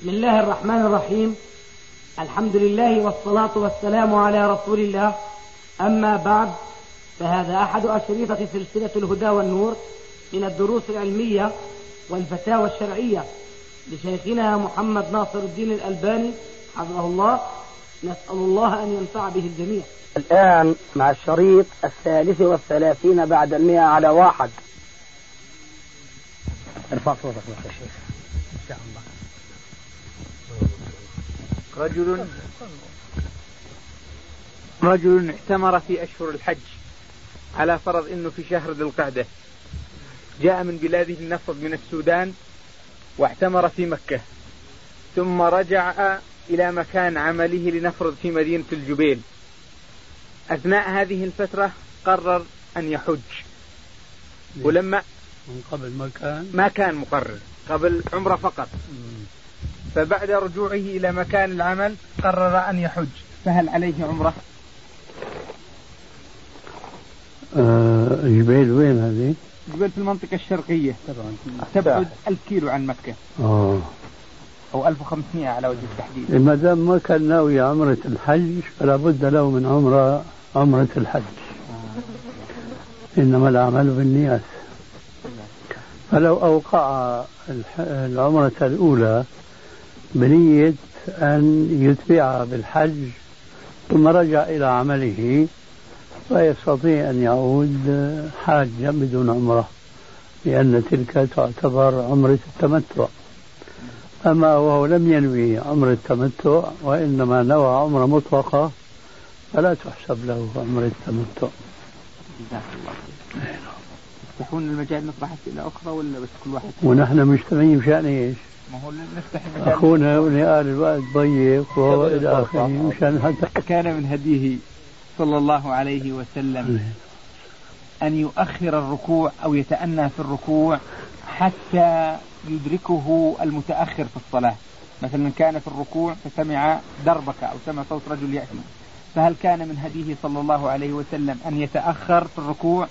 بسم الله الرحمن الرحيم الحمد لله والصلاة والسلام على رسول الله أما بعد فهذا أحد أشريطة سلسلة الهدى والنور من الدروس العلمية والفتاوى الشرعية لشيخنا محمد ناصر الدين الألباني حفظه الله نسأل الله أن ينفع به الجميع الآن مع الشريط الثالث والثلاثين بعد المئة على واحد. ارفع صوتك يا شيخ. إن شاء الله. رجل رجل اعتمر في أشهر الحج على فرض أنه في شهر ذي القعدة. جاء من بلاده النفط من السودان واعتمر في مكة. ثم رجع إلى مكان عمله لنفرض في مدينة الجبيل. أثناء هذه الفترة قرر أن يحج. ولما من قبل ما كان؟ ما كان مقرر قبل عمرة فقط. فبعد رجوعه إلى مكان العمل قرر أن يحج فهل عليه عمرة؟ آه جبيل وين هذه؟ جبيل في المنطقة الشرقية. تبعد 1000 كيلو عن مكة. آه. أو 1500 على وجه التحديد. ما دام ما كان ناوي عمرة الحج فلا بد له من عمرة عمرة الحج. إنما الأعمال بالنيات. فلو أوقع العمرة الأولى بنية أن يتبعها بالحج ثم رجع إلى عمله فيستطيع أن يعود حاجا بدون عمرة لأن تلك تعتبر عمرة التمتع. أما وهو لم ينوي عمرة التمتع وإنما نوى عمرة مطلقة فلا تحسب له عمرة التمتع. تفتحون المجال نطرح أسئلة أخرى ولا بس كل واحد؟ ونحن مجتمعين مشان إيش؟ ما هو نفتح المجال. أخونا قال الوقت ضيق والى آخره مشان حتى كان من هديه صلى الله عليه وسلم أن يؤخر الركوع أو يتأنى في الركوع حتى يدركه المتأخر في الصلاة. مثلا كان في الركوع فسمع دربك أو سمع صوت رجل يأتي. فهل كان من هديه صلى الله عليه وسلم أن يتأخر في الركوع؟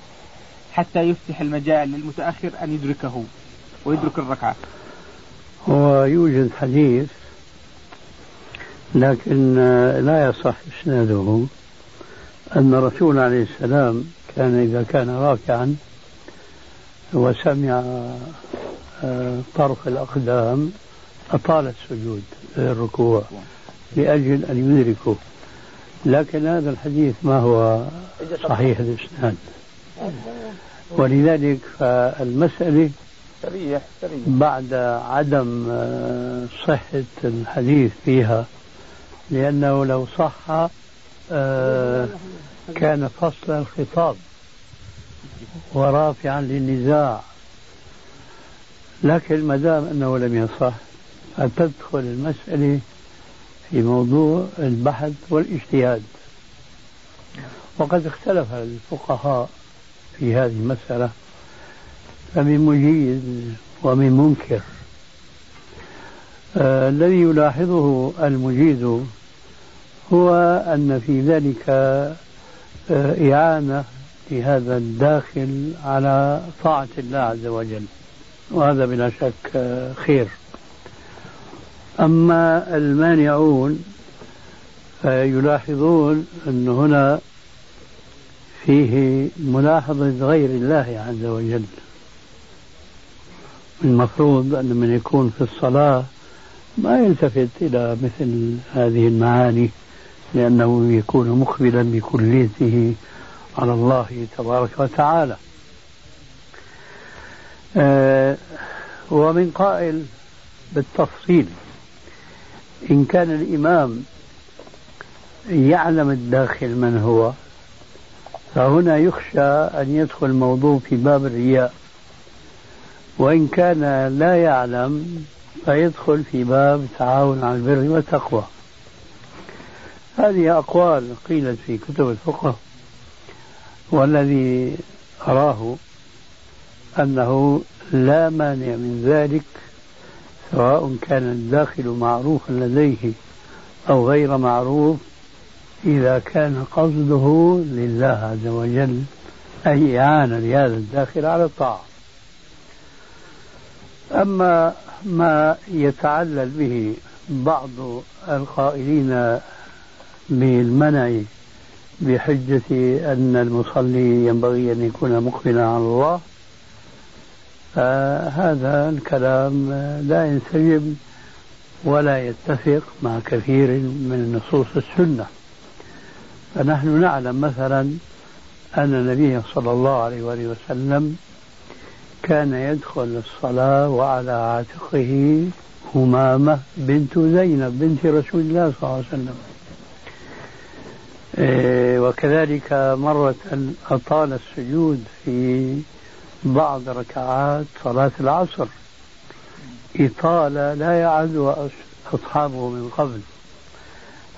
حتى يفتح المجال للمتأخر أن يدركه ويدرك الركعة. هو يوجد حديث لكن لا يصح إسناده أن الرسول عليه السلام كان إذا كان راكعا وسمع آه، طرف الأقدام أطال السجود الركوع لأجل أن يدركه. لكن هذا الحديث ما هو صحيح الإسناد. ولذلك فالمسألة سريح سريح بعد عدم آه، صحة الحديث فيها لأنه لو صح آه، كان فصل الخطاب ورافعا للنزاع. لكن ما دام أنه لم يصح فتدخل المسألة في موضوع البحث والاجتهاد. وقد اختلف الفقهاء في هذه المسألة فمن مجيد ومن منكر. آه الذي يلاحظه المجيد هو أن في ذلك آه إعانة لهذا الداخل على طاعة الله عز وجل وهذا بلا شك آه خير. أما المانعون فيلاحظون أن هنا فيه ملاحظة غير الله عز وجل. المفروض أن من يكون في الصلاة ما يلتفت إلى مثل هذه المعاني لأنه يكون مقبلا بكليته على الله تبارك وتعالى. آه ومن قائل بالتفصيل إن كان الإمام يعلم الداخل من هو فهنا يخشى أن يدخل الموضوع في باب الرياء. وإن كان لا يعلم فيدخل في باب التعاون على البر والتقوى. هذه أقوال قيلت في كتب الفقه والذي أراه أنه لا مانع من ذلك سواء كان الداخل معروفا لديه أو غير معروف إذا كان قصده لله عز وجل أي إعانة لهذا الداخل على الطاعة. أما ما يتعلل به بعض القائلين بالمنع بحجة أن المصلي ينبغي أن يكون مقبلا على الله فهذا الكلام لا ينسجم ولا يتفق مع كثير من نصوص السنة. فنحن نعلم مثلا أن النبي صلى الله عليه وآله وسلم كان يدخل الصلاة وعلى عاتقه همامة بنت زينب بنت رسول الله صلى الله عليه وسلم. إيه، وكذلك مرة أطال السجود في بعض ركعات صلاة العصر. إطالة لا يعد أصحابه من قبل.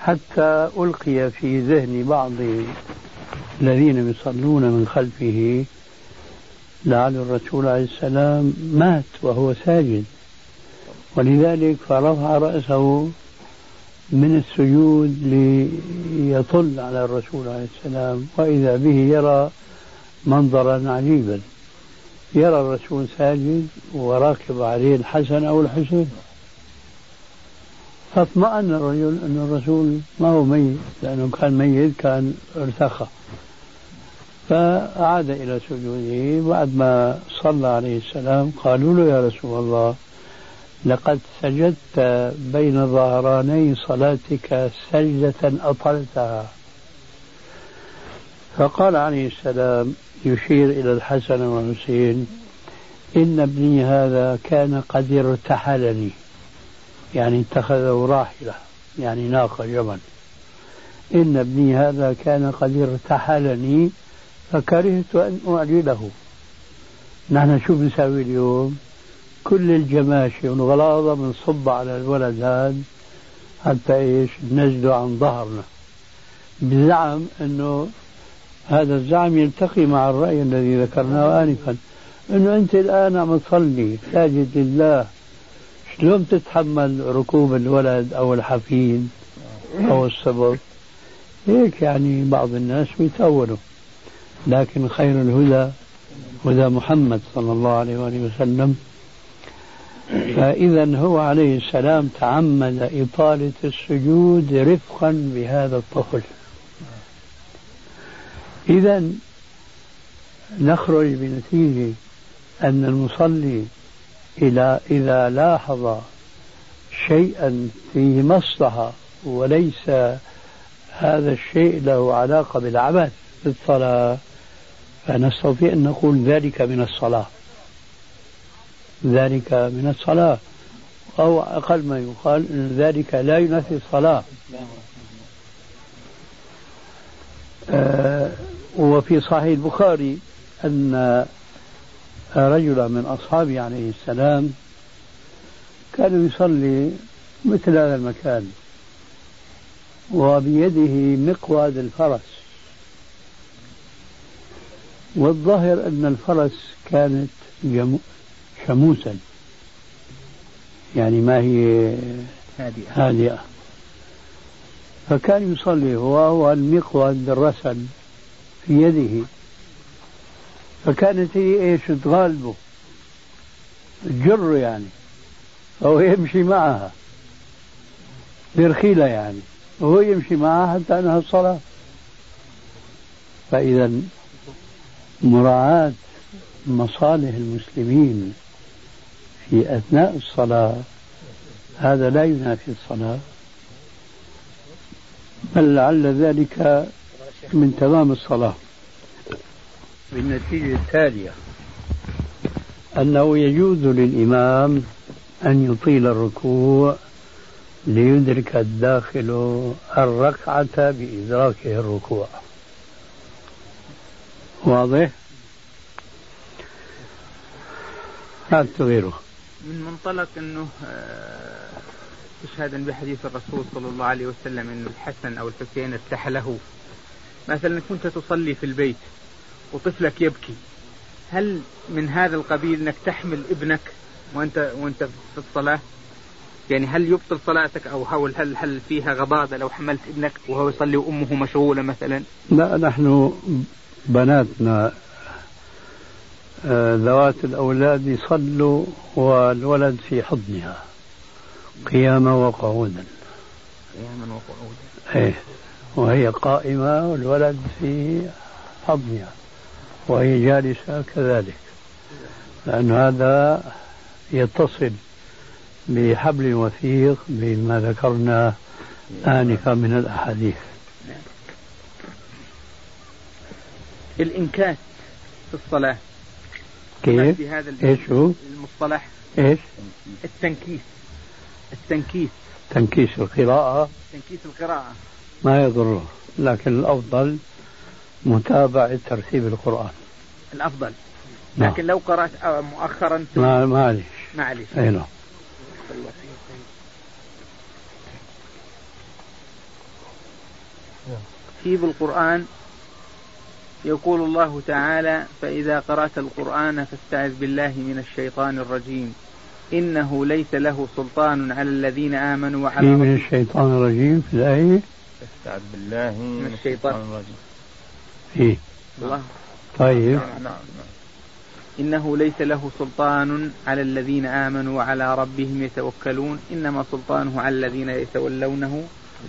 حتى ألقي في ذهن بعض الذين يصلون من خلفه لعل الرسول عليه السلام مات وهو ساجد. ولذلك فرفع رأسه من السجود ليطل على الرسول عليه السلام وإذا به يرى منظرا عجيبا. يرى الرسول ساجد وراكب عليه الحسن أو الحسين. فاطمأن الرجل أن الرسول ما هو ميت لأنه كان ميت كان ارتخى. فعاد إلى سجوده بعد ما صلى عليه السلام قالوا له يا رسول الله لقد سجدت بين ظهراني صلاتك سجدة أطلتها. فقال عليه السلام يشير إلى الحسن والحسين إن ابني هذا كان قد ارتحلني. يعني اتخذه راحلة يعني ناقة جمل إن ابني هذا كان قد ارتحلني فكرهت أن أعجله. نحن شو بنسوي اليوم؟ كل الجماشي والغلاظة بنصب على الولد هذا حتى إيش؟ نجده عن ظهرنا. بزعم إنه هذا الزعم يلتقي مع الرأي الذي ذكرناه آنفا. أنه أنت الآن عم تصلي ساجد لله. شلون تتحمل ركوب الولد أو الحفيد أو الصبر هيك يعني بعض الناس بيتأولوا. لكن خير الهدى هدى محمد صلى الله عليه وآله وسلم. فإذا هو عليه السلام تعمد إطالة السجود رفقا بهذا الطفل. إذا نخرج بنتيجة أن المصلي إلى إذا لاحظ شيئا فيه مصلحة وليس هذا الشيء له علاقة بالعبث في الصلاة فنستطيع أن نقول ذلك من الصلاة. ذلك من الصلاة. أو أقل ما يقال أن ذلك لا ينافي الصلاة. آه وفي صحيح البخاري أن رجلا من أصحابه عليه السلام كان يصلي مثل هذا المكان وبيده مقود الفرس. والظاهر أن الفرس كانت شموسا. يعني ما هي هادئة, هادئة. فكان يصلي هو والمقود الرسل في يده. فكانت هي إيش؟ تغالبه. تجره يعني. فهو يمشي معها. برخيلة يعني. وهو يمشي معها حتى انها الصلاة. فإذا مراعاة مصالح المسلمين في أثناء الصلاة هذا لا ينافي الصلاة. بل لعل ذلك من تمام الصلاة. بالنتيجة التالية. أنه يجوز للإمام أن يطيل الركوع ليدرك الداخل الركعة بإدراكه الركوع. واضح؟ هات غيره من منطلق أنه استشهادا آه، بحديث الرسول صلى الله عليه وسلم أن الحسن أو الحسين ارتحله. مثلا كنت تصلي في البيت وطفلك يبكي. هل من هذا القبيل انك تحمل ابنك وانت وانت في الصلاة؟ يعني هل يبطل صلاتك أو هل هل هل فيها غضاضة لو حملت ابنك وهو يصلي وأمه مشغولة مثلا؟ لا نحن بناتنا آه، ذوات الأولاد يصلوا والولد في حضنها. قياما وقعودا. قياما وقعودا. إيه وهي قائمة والولد في حضنها. وهي جالسة كذلك. لأن هذا يتصل بحبل وثيق بما ذكرنا آنفا من الأحاديث. الإنكاس في الصلاة. كيف؟ في هذا إيش هو؟ المصطلح. إيش؟ التنكيس. التنكيس. تنكيس القراءة. تنكيس القراءة. ما يضره لكن الأفضل متابعة ترتيب القرآن. الأفضل. نعم. لكن لو قرأت مؤخرا ما معلش معلش أي نعم. في بالقرآن يقول الله تعالى فإذا قرأت القرآن فاستعذ بالله من الشيطان الرجيم. إنه ليس له سلطان على الذين آمنوا في وعلى من الشيطان الرجيم في الآية؟ استعذ بالله من الشيطان. الرجيم. في الله. طيب. نعم نعم إنه ليس له سلطان على الذين آمنوا وعلى ربهم يتوكلون إنما سلطانه على الذين يتولونه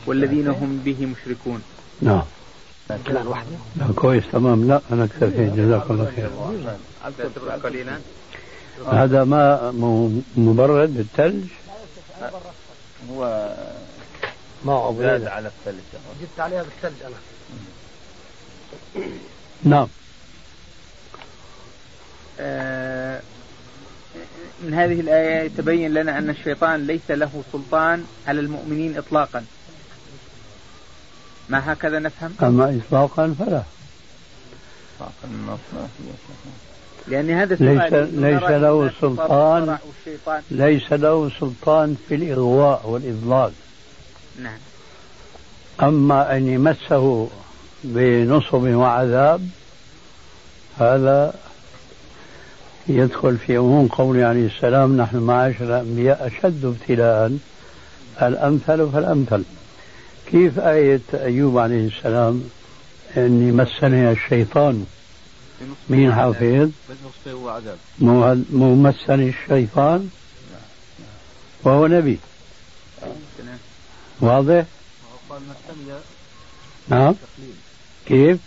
والذين هم به مشركون. نعم. كمان واحدة لا كويس تمام. لا أنا اكتفيت جزاك الله خير. قليلا هذا ماء م- مبرد بالثلج هو ما زاد على الثلج. جبت عليها بالثلج أنا. نعم. من هذه الآية يتبين لنا أن الشيطان ليس له سلطان على المؤمنين إطلاقا ما هكذا نفهم أما إطلاقا فلا. لأن هذا ليس- ليس له سلطان. ليس له سلطان في الإغواء والإضلال نعم أما أن يمسه بنصب وعذاب هذا يدخل في عموم قوله عليه السلام نحن معاشر الأنبياء أشد ابتلاء الأمثل فالأمثل. كيف آية أيوب عليه السلام؟ إني مسني الشيطان مين حافظ مو مسني الشيطان؟ وهو نبي. واضح؟ قال مسني نعم. كيف؟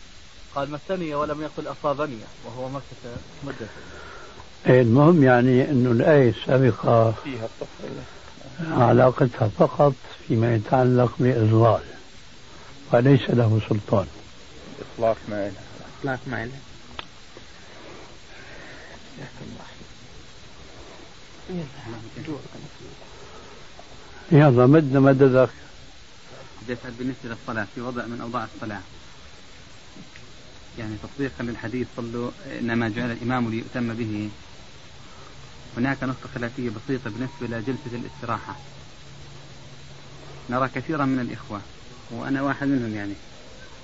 قال مسني ولم يقل أصابني وهو مكة مدة المهم يعني إنه الآية السابقة فيها علاقتها فقط فيما يتعلق باضلال وليس له سلطان. إطلاق ما إطلاق ما يلا مدنا مددك. يسأل بالنسبة للصلاة في وضع من أوضاع الصلاة. يعني تطبيقا للحديث صلوا إنما جعل الإمام ليؤتم به. هناك نقطة خلافية بسيطة بالنسبة إلى جلسة الاستراحة. نرى كثيرا من الإخوة وأنا واحد منهم يعني.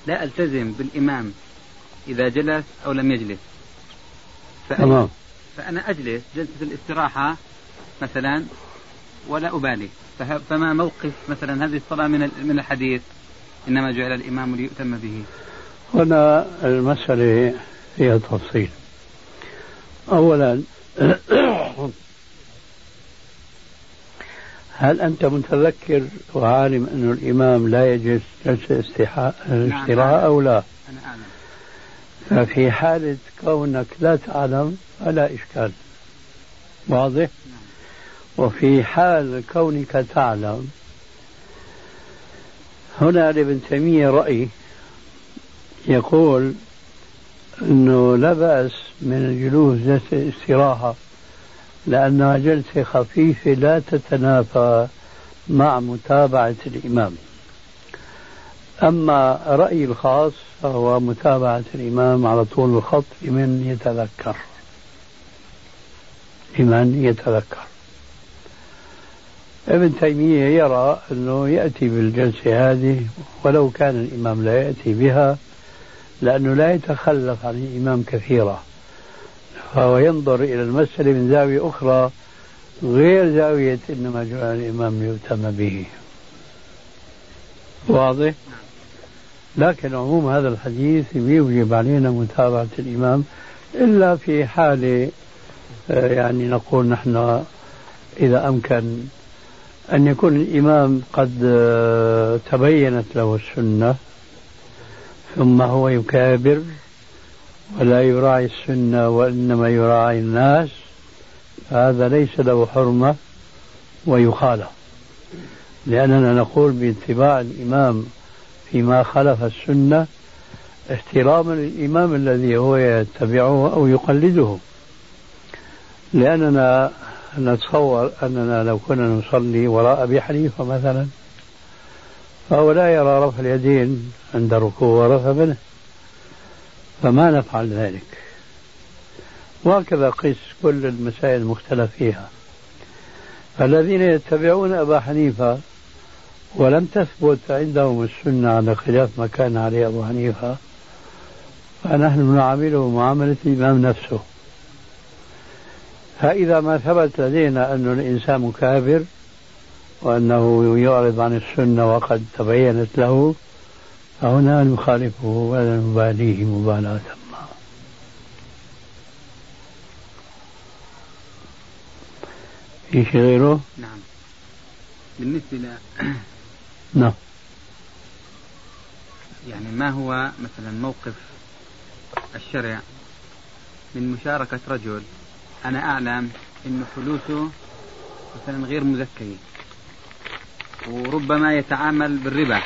لا ألتزم بالإمام إذا جلس أو لم يجلس. فأنا, فأنا أجلس جلسة الاستراحة مثلا ولا أبالي. فما موقف مثلا هذه الصلاة من من الحديث؟ إنما جعل الإمام ليؤتم به. هنا المسألة فيها تفصيل. أولا هل أنت متذكر وعالم أن الإمام لا يجلس جلسة استحاء- استراحة أو لا؟ ففي حالة كونك لا تعلم فلا إشكال. واضح؟ وفي حال كونك تعلم هنا لابن تيمية رأي يقول أنه لا بأس من الجلوس جلسة استراحة لأنها جلسة خفيفة لا تتنافى مع متابعة الإمام. أما رأيي الخاص فهو متابعة الإمام على طول الخط لمن يتذكر. لمن يتذكر. ابن تيمية يرى أنه يأتي بالجلسة هذه ولو كان الإمام لا يأتي بها لأنه لا يتخلف عن الإمام كثيرا. فهو ينظر إلى المسألة من زاوية أخرى غير زاوية إنما جعل الإمام ليؤتم به واضح؟ لكن عموم هذا الحديث يوجب علينا متابعة الإمام إلا في حال آه، يعني نقول نحن إذا أمكن أن يكون الإمام قد آه، تبينت له السنة ثم هو يكابر ولا يراعي السنة وإنما يراعي الناس هذا ليس له حرمة ويخالف. لأننا نقول باتباع الإمام فيما خالف السنة احتراما للإمام الذي هو يتبعه أو يقلده. لأننا نتصور أننا لو كنا نصلي وراء أبي حنيفة مثلا فهو لا يرى رفع اليدين عند الركوع ورفع منه. فما نفعل ذلك. وهكذا قس كل المسائل المختلف فيها. الذين يتبعون أبا حنيفة ولم تثبت عندهم السنة على خلاف ما كان عليه أبو حنيفة فنحن نعامله معاملة الإمام نفسه. فإذا ما ثبت لدينا أن الإنسان مكابر وأنه يعرض عن السنة وقد تبينت له فهنا نخالفه ولا نباليه مبالاة ما في شيء غيره؟ نعم. بالنسبة ل نعم. يعني ما هو مثلا موقف الشرع من مشاركة رجل؟ أنا أعلم أن فلوسه مثلا غير مزكية وربما يتعامل بالربا.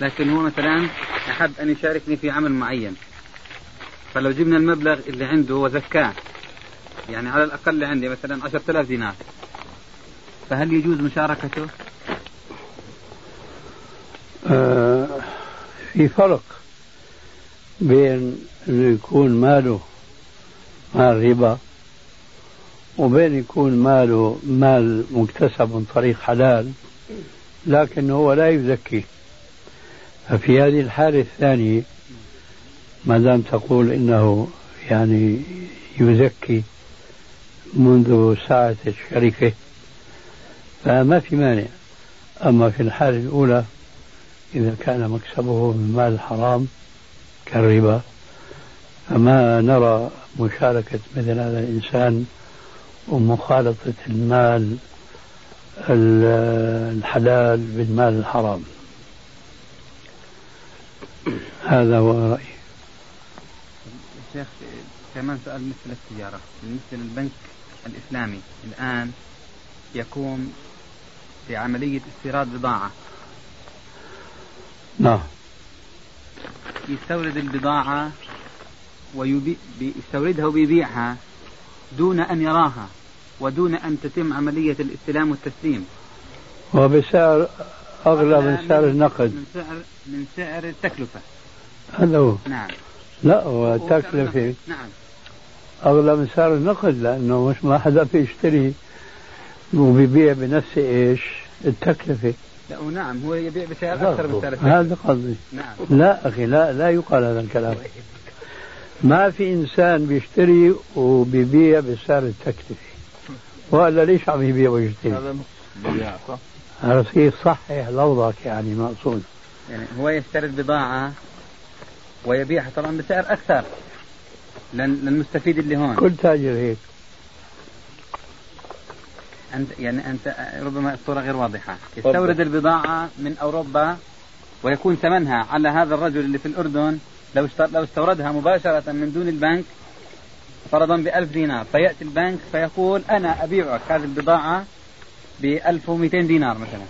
لكن هو مثلا أحب أن يشاركني في عمل معين. فلو جبنا المبلغ اللي عنده وزكاه يعني على الأقل عندي مثلا عشرة آلاف دينار. فهل يجوز مشاركته؟ آه في فرق بين إنه يكون ماله مال ربا وبين يكون ماله مال مكتسب من طريق حلال لكن هو لا يزكي. ففي هذه الحالة الثانية ما دام تقول إنه يعني يزكي منذ ساعة الشركة فما في مانع. أما في الحالة الأولى إذا كان مكسبه من مال الحرام كالربا فما نرى مشاركة مثل هذا الإنسان ومخالطة المال الحلال بالمال الحرام. هذا هو رأيي. شيخ كمان سؤال مثل التجارة. بالنسبة للبنك الإسلامي الآن يقوم بعملية استيراد بضاعة. نعم. يستورد البضاعة ويستوردها وبيبيعها دون أن يراها ودون أن تتم عملية الاستلام والتسليم. وبسعر أغلى من سعر النقد. من سعر من سعر التكلفة. هذا هو. نعم. لا هو التكلفة نعم. أغلى من سعر النقد لأنه مش ما حدا بيشتري وبيبيع بنفس إيش؟ التكلفة. لا نعم هو يبيع بسعر أكثر من سعر التكلفة. هذا قصدي. نعم. لا أخي لا لا يقال هذا الكلام. ما في إنسان بيشتري وبيبيع بسعر التكلفة. ولا ليش عم يبيع ويشتري؟ هذا شيء صحيح لوضك يعني مقصود. يعني هو يسترد بضاعة ويبيعها طبعا بسعر أكثر للمستفيد اللي هون. كل تاجر هيك. أنت يعني أنت ربما الصورة غير واضحة. يستورد البضاعة من أوروبا ويكون ثمنها على هذا الرجل اللي في الأردن. لو لو استوردها مباشرة من دون البنك فرضا بألف دينار. فيأتي البنك فيقول أنا أبيعك هذه البضاعة ب 1200 دينار مثلا.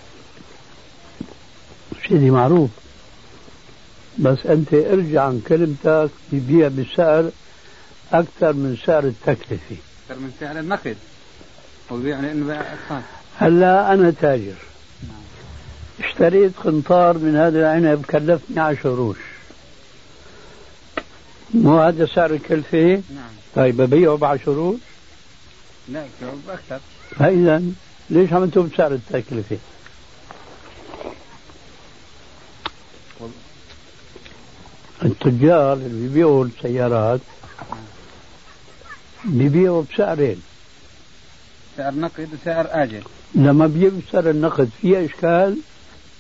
سيدي معروف. بس أنت ارجع عن كلمتك يبيع بسعر أكثر من سعر التكلفة. أكثر من سعر النقد. هو بيبيع لأنه بيع هلا أنا تاجر. اشتريت قنطار من هذا العنب كلفني 10 قروش مو هذا سعر الكلفة؟ نعم. طيب ببيعه ب 10 قروش؟ لا بأكثر. فإذا ليش عملتوا بسعر التكلفة؟ التجار اللي بيبيعوا السيارات بيبيعوا بسعرين. سعر نقد وسعر آجل. لما بيبيع بسعر النقد فيها إشكال؟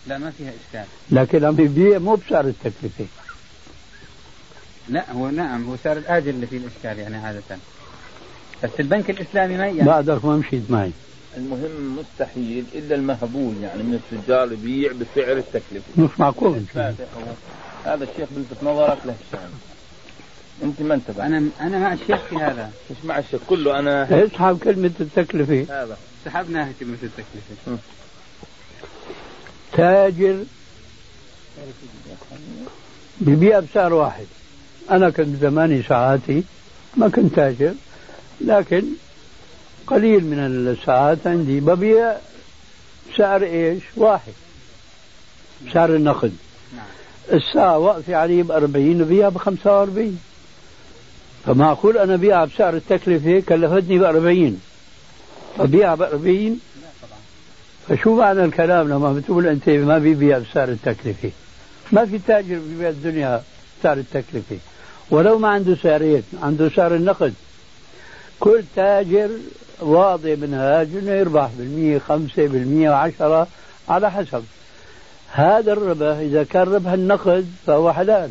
لا ما فيها إشكال. لكن عم يبيع مو بسعر التكلفة. لا هو نعم هو سعر الآجل اللي فيه الإشكال يعني عادة. بس البنك الإسلامي ما يعني. بعدك ما مشيت معي. المهم مستحيل إلا المهبول يعني من التجار يبيع بسعر التكلفة. مش معقول. هذا الشيخ بلفت نظرك له الشام أنت ما انتبه أنا أنا مع الشيخ في هذا. مش مع الشيخ؟ كله أنا اسحب كلمة التكلفة. هذا. سحبناها كلمة التكلفة. تاجر ببيع بسعر واحد. أنا كنت زماني ساعاتي ما كنت تاجر لكن قليل من الساعات عندي ببيع سعر إيش؟ واحد. سعر النقد. نعم. الساعة واقفة علي ب 40 وبيع ب 45 فمعقول أنا بيع بسعر التكلفة؟ كلفتني ب 40 فبيع ب 40 فشو معنى الكلام لما بتقول أنت ما بيبيع بسعر التكلفة؟ ما في تاجر بيبيع الدنيا بسعر التكلفة. ولو ما عنده سعرين عنده سعر النقد. كل تاجر واضح منهاج انه يربح بالمية خمسة بالمية عشرة على حسب. هذا الربح إذا كان ربح النقد فهو حلال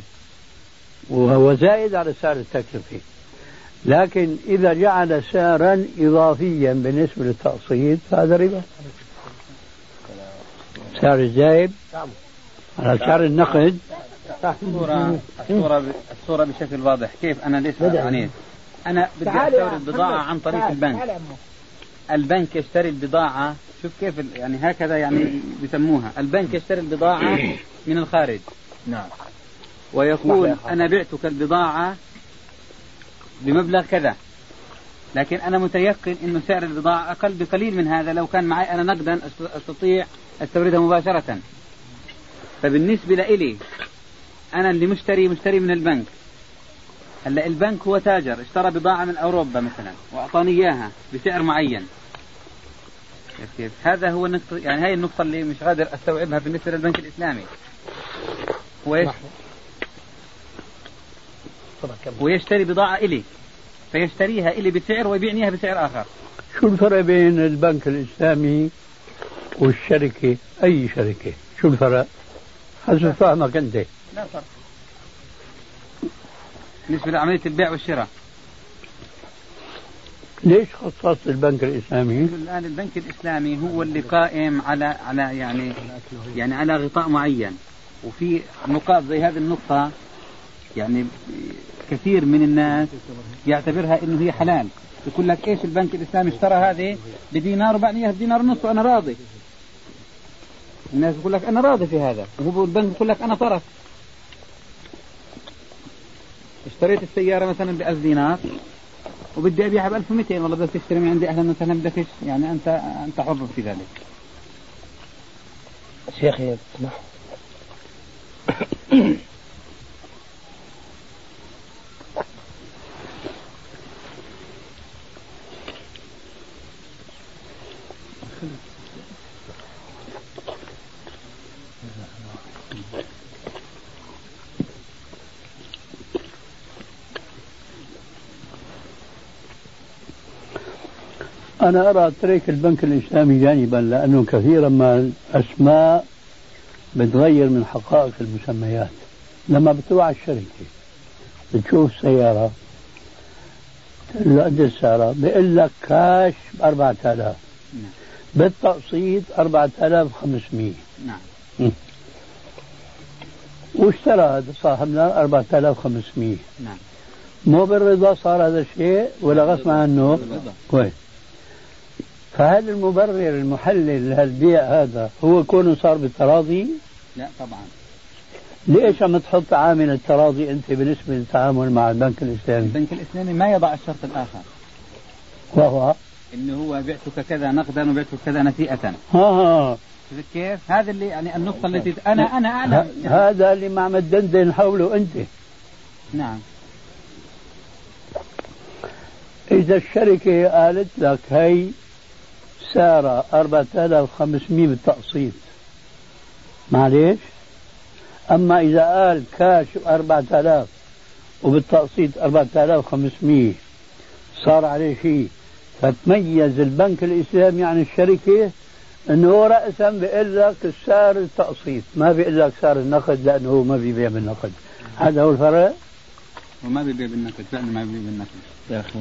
وهو زائد على سعر التكلفة. لكن إذا جعل سعرا إضافيا بالنسبة للتقسيط فهذا ربا سعر الزايد على سعر النقد. الصورة الصورة الصورة بشكل واضح. كيف؟ أنا ليش عنيت أنا بدي أستورد بضاعة عن طريق البنك. البنك يشتري البضاعة شوف كيف يعني هكذا يعني بسموها البنك يشتري البضاعة من الخارج. نعم. ويقول أنا بعتك البضاعة بمبلغ كذا. لكن أنا متيقن أنه سعر البضاعة أقل بقليل من هذا لو كان معي أنا نقدا أستطيع أستوردها مباشرة. فبالنسبة لإلي أنا اللي مشتري مشتري من البنك. هلا البنك هو تاجر اشترى بضاعة من أوروبا مثلا وأعطاني إياها بسعر معين. كيف هذا هو النقطة يعني هاي النقطة اللي مش قادر أستوعبها بالنسبة للبنك الإسلامي. هو؟ ويشتري بضاعة إلي فيشتريها إلي بسعر ويبيعني إياها بسعر آخر. شو الفرق بين البنك الإسلامي والشركة؟ أي شركة؟ شو الفرق؟ حسب فهمك أنت؟ لا فرق. بالنسبة لعملية البيع والشراء. ليش خصصت البنك الإسلامي؟ الآن البنك الإسلامي هو اللي قائم على على يعني يعني على غطاء معين. وفي نقاط زي هذه النقطة يعني كثير من الناس يعتبرها إنه هي حلال. يقول لك إيش البنك الإسلامي اشترى هذه؟ بدينار وبعني اياها بدينار ونص وأنا راضي. الناس يقول لك أنا راضي في هذا. وهو البنك يقول لك أنا طرف. اشتريت السيارة مثلا ب 1000 دينار وبدي أبيعها ب 1200 والله بدك تشتري من عندي أهلا وسهلا بدك يعني أنت أنت حر في ذلك. شيخي أنا أرى ترك البنك الإسلامي جانبا لأنه كثيرا ما الأسماء بتغير من حقائق المسميات. لما بتروح على الشركة بتشوف سيارة تقول له قد السيارة بيقول لك كاش ب 4000 بالتقسيط 4500 نعم. واشترى هذا صاحبنا 4500 نعم. مو بالرضا صار هذا الشيء ولا غصب عنه؟ كويس فهل المبرر المحلل لهالبيع هذا هو كونه صار بالتراضي؟ لا طبعا. ليش عم تحط عامل التراضي أنت بالنسبة للتعامل مع البنك الإسلامي؟ البنك الإسلامي ما يضع الشرط الآخر. وهو؟ إنه هو بعتك كذا نقدا وبعتك كذا نسيئة ها ها شفت كيف؟ هذا اللي يعني النقطة التي أنا أنا أعلم. هذا اللي ما عم تدندن حوله أنت. نعم. إذا الشركة قالت لك هي سعرها 4500 بالتقسيط. معليش؟ أما إذا قال كاش 4000 وبالتقسيط 4500 صار عليه شيء. فتميز البنك الإسلامي عن الشركة إنه رأسا بيقول لك السعر التقسيط. ما بيقول لك سعر النقد لأنه هو ما بيبيع بالنقد. هذا هو الفرق؟ وما بيبيع بالنقد فعلا ما بيبيع بالنقد. يا أخي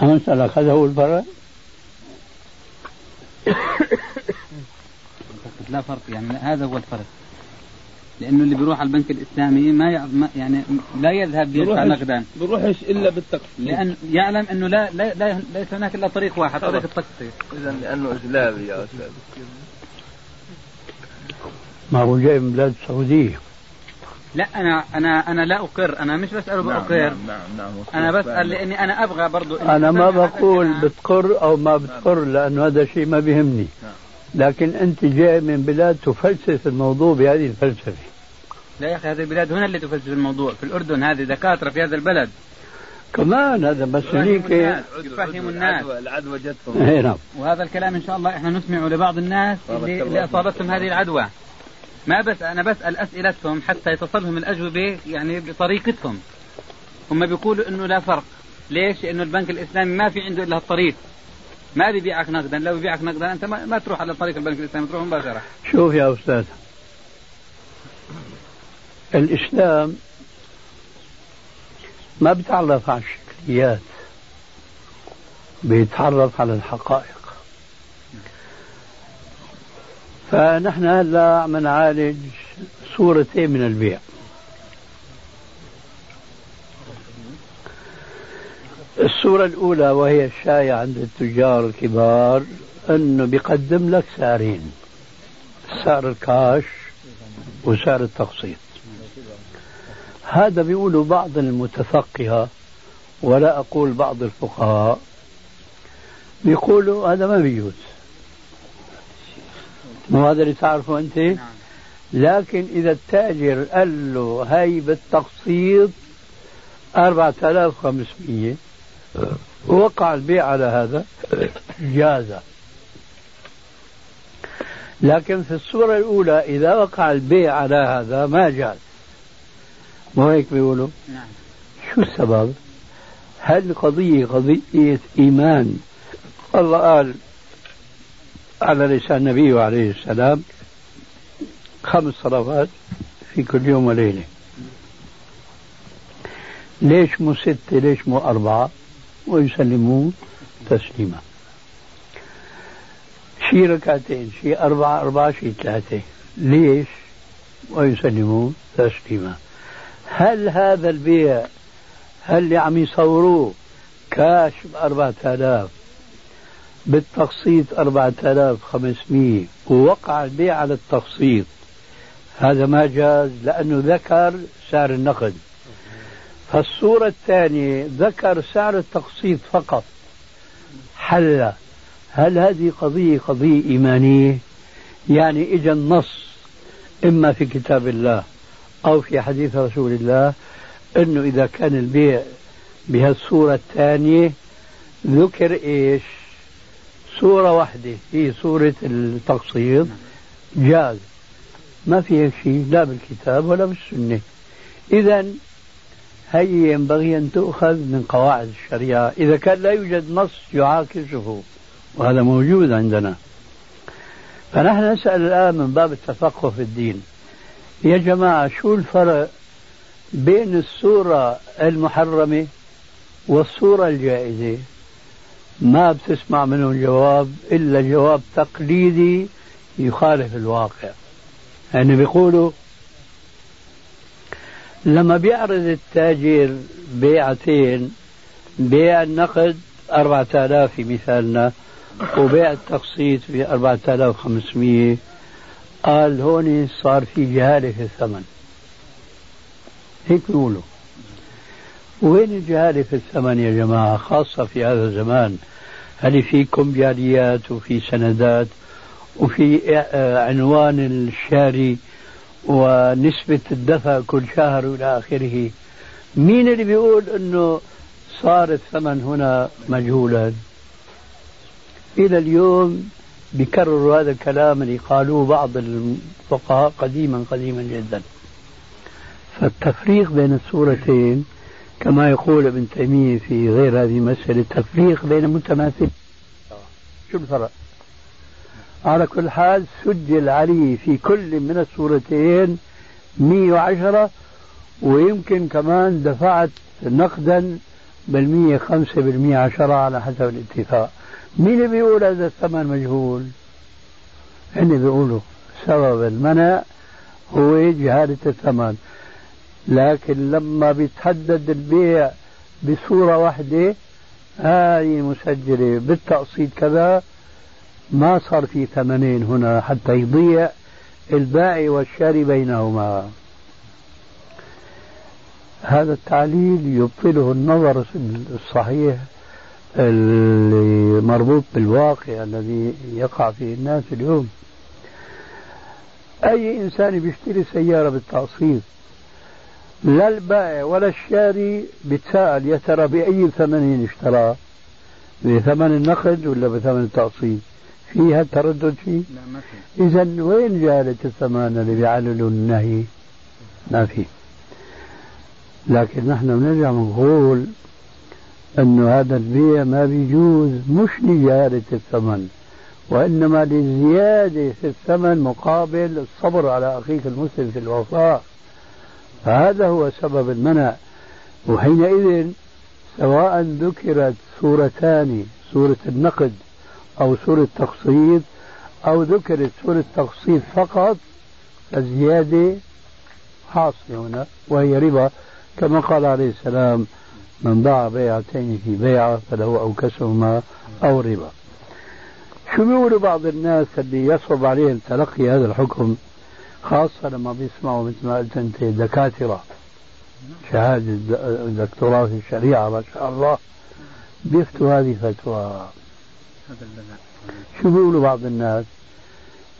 هذا هو الفرق؟ لا فرق يعني هذا هو الفرق. لأنه اللي بيروح على البنك الإسلامي ما, يع... ما يعني لا يذهب يدفع نقدا. بروحش إلا بالتقسيط. لأن يعلم إنه لا, لا, لا ليس هناك إلا طريق واحد طريق التقسيط. اذا لأنه إجلابي يا أستاذ. ما هو جاي من بلاد السعودية. لا أنا أنا أنا لا أقر أنا مش بسأله نعم بأقر. نعم نعم, نعم أنا بسأل لأني أنا أبغى برضو إني أنا ما بقول الكلام. بتقر أو ما بتقر لأنه هذا شيء ما بيهمني. نعم. لكن أنت جاي من بلاد تفلسف الموضوع بهذه الفلسفة. لا يا أخي هذه البلاد هنا اللي تفلسف الموضوع في الأردن هذه دكاترة في هذا البلد. كمان هذا بس الناس يفهم الناس. العدوى جتهم إيه نعم. وهذا الكلام إن شاء الله إحنا نسمعه لبعض الناس اللي, اللي. أصابتهم هذه العدوى. ما بس أنا بسأل أسئلتهم حتى يتصلهم الأجوبة يعني بطريقتهم. هم بيقولوا إنه لا فرق. ليش؟ لأنه البنك الإسلامي ما في عنده إلا الطريق. ما بيبيعك نقدا. لو بيبيعك نقدا أنت ما, ما تروح على طريق البنك الإسلامي تروح مباشرة. شوف يا أستاذ. الإسلام ما بيتعرف على الشكليات بيتعرف على الحقائق. فنحن هلا عم نعالج صورتين من البيع. الصورة الأولى وهي الشائعة عند التجار الكبار أنه بيقدم لك سعرين سعر الكاش وسعر التقسيط. هذا بيقولوا بعض المتفقهة ولا أقول بعض الفقهاء بيقولوا هذا ما بيجوز. مو هذا اللي تعرفه أنت؟ لكن إذا التاجر قال له هاي بالتقسيط 4500 وقع البيع على هذا جاز لكن في الصورة الأولى إذا وقع البيع على هذا ما جاز. مو هيك بيقولوا؟ نعم. شو السبب؟ هل قضية قضية إيمان؟ الله قال على لسان النبي عليه السلام خمس صلوات في كل يوم وليلة. ليش مو ستة؟ ليش مو أربعة؟ ويسلمون تسليما. شي ركعتين شي أربعة أربعة شي ثلاثة. ليش؟ ويسلمون تسليما. هل هذا البيع هل اللي عم يصوروه كاش بأربعة آلاف؟ بالتقسيط أربعة آلاف خمسمية ووقع البيع على التقسيط. هذا ما جاز لأنه ذكر سعر النقد. فالصورة الثانية ذكر سعر التقسيط فقط. حل هل هذه قضية قضية إيمانية؟ يعني إجا النص إما في كتاب الله أو في حديث رسول الله أنه إذا كان البيع بهالصورة الثانية ذكر إيش؟ صورة واحدة هي صورة التقسيط جاز. ما في شيء لا بالكتاب ولا بالسنة. إذا هي ينبغي أن تؤخذ من قواعد الشريعة. إذا كان لا يوجد نص يعاكسه وهذا موجود عندنا. فنحن نسأل الآن من باب التفقه في الدين. يا جماعة شو الفرق بين الصورة المحرمة والصورة الجائزة؟ ما بتسمع منهم جواب إلا جواب تقليدي يخالف الواقع. يعني بيقولوا لما بيعرض التاجر بيعتين بيع النقد أربعة آلاف في مثالنا وبيع التقسيط ب 4500 قال هون صار في جهالة في الثمن. هيك بيقولوا. وين الجهالة في الثمن يا جماعة؟ خاصة في هذا الزمان. هل في كمبياليات وفي سندات وفي عنوان الشاري ونسبة الدفع كل شهر إلى آخره؟ مين اللي بيقول أنه صار الثمن هنا مجهولا؟ إلى اليوم بيكرروا هذا الكلام اللي قالوه بعض الفقهاء قديما قديما جدا. فالتفريق بين الصورتين كما يقول ابن تيمية في غير هذه المسألة التفريق بين متماثل. شو الفرق؟ على كل حال سجل عليه في كل من الصورتين 110 ويمكن كمان دفعت نقدا بالمية خمسة بالمية عشرة على حسب الاتفاق. مين اللي بيقول هذا الثمن مجهول؟ هن بيقولوا سبب المنع هو جهالة الثمن. لكن لما بيتحدد البيع بصورة واحدة هاي مسجلة بالتقسيط كذا ما صار في ثمنين هنا حتى يضيع البائع والشاري بينهما. هذا التعليل يبطله النظر الصحيح اللي مربوط بالواقع الذي يقع فيه الناس اليوم. أي إنسان بيشتري سيارة بالتقسيط؟ لا البائع ولا الشاري بيتساءل يا ترى بأي ثمن اشتراه بثمن النقد ولا بثمن التقسيط فيها تردد فيه؟ لا ما في إذا وين جالة الثمن اللي بيعللوا النهي؟ ما في لكن نحن بنرجع بنقول أنه هذا البيع ما بيجوز مش لجهالة الثمن وإنما لزيادة في الثمن مقابل الصبر على أخيك المسلم في الوفاء. فهذا هو سبب المنع. وحينئذ سواء ذكرت صورتان صورة النقد أو سورة تقسيط أو ذكرت سورة تقسيط فقط فالزيادة حاصلة هنا وهي ربا. كما قال عليه السلام من باع بيعتين في بيعة فله أو كسهما أو ربا. شو بيقولوا بعض الناس اللي يصعب عليهم تلقي هذا الحكم؟ خاصة لما بيسمعوا مثل ما قلت أنت دكاترة شهادة دكتوراه في الشريعة ما شاء الله بيفتوا هذه فتوى. شو بيقولوا بعض الناس؟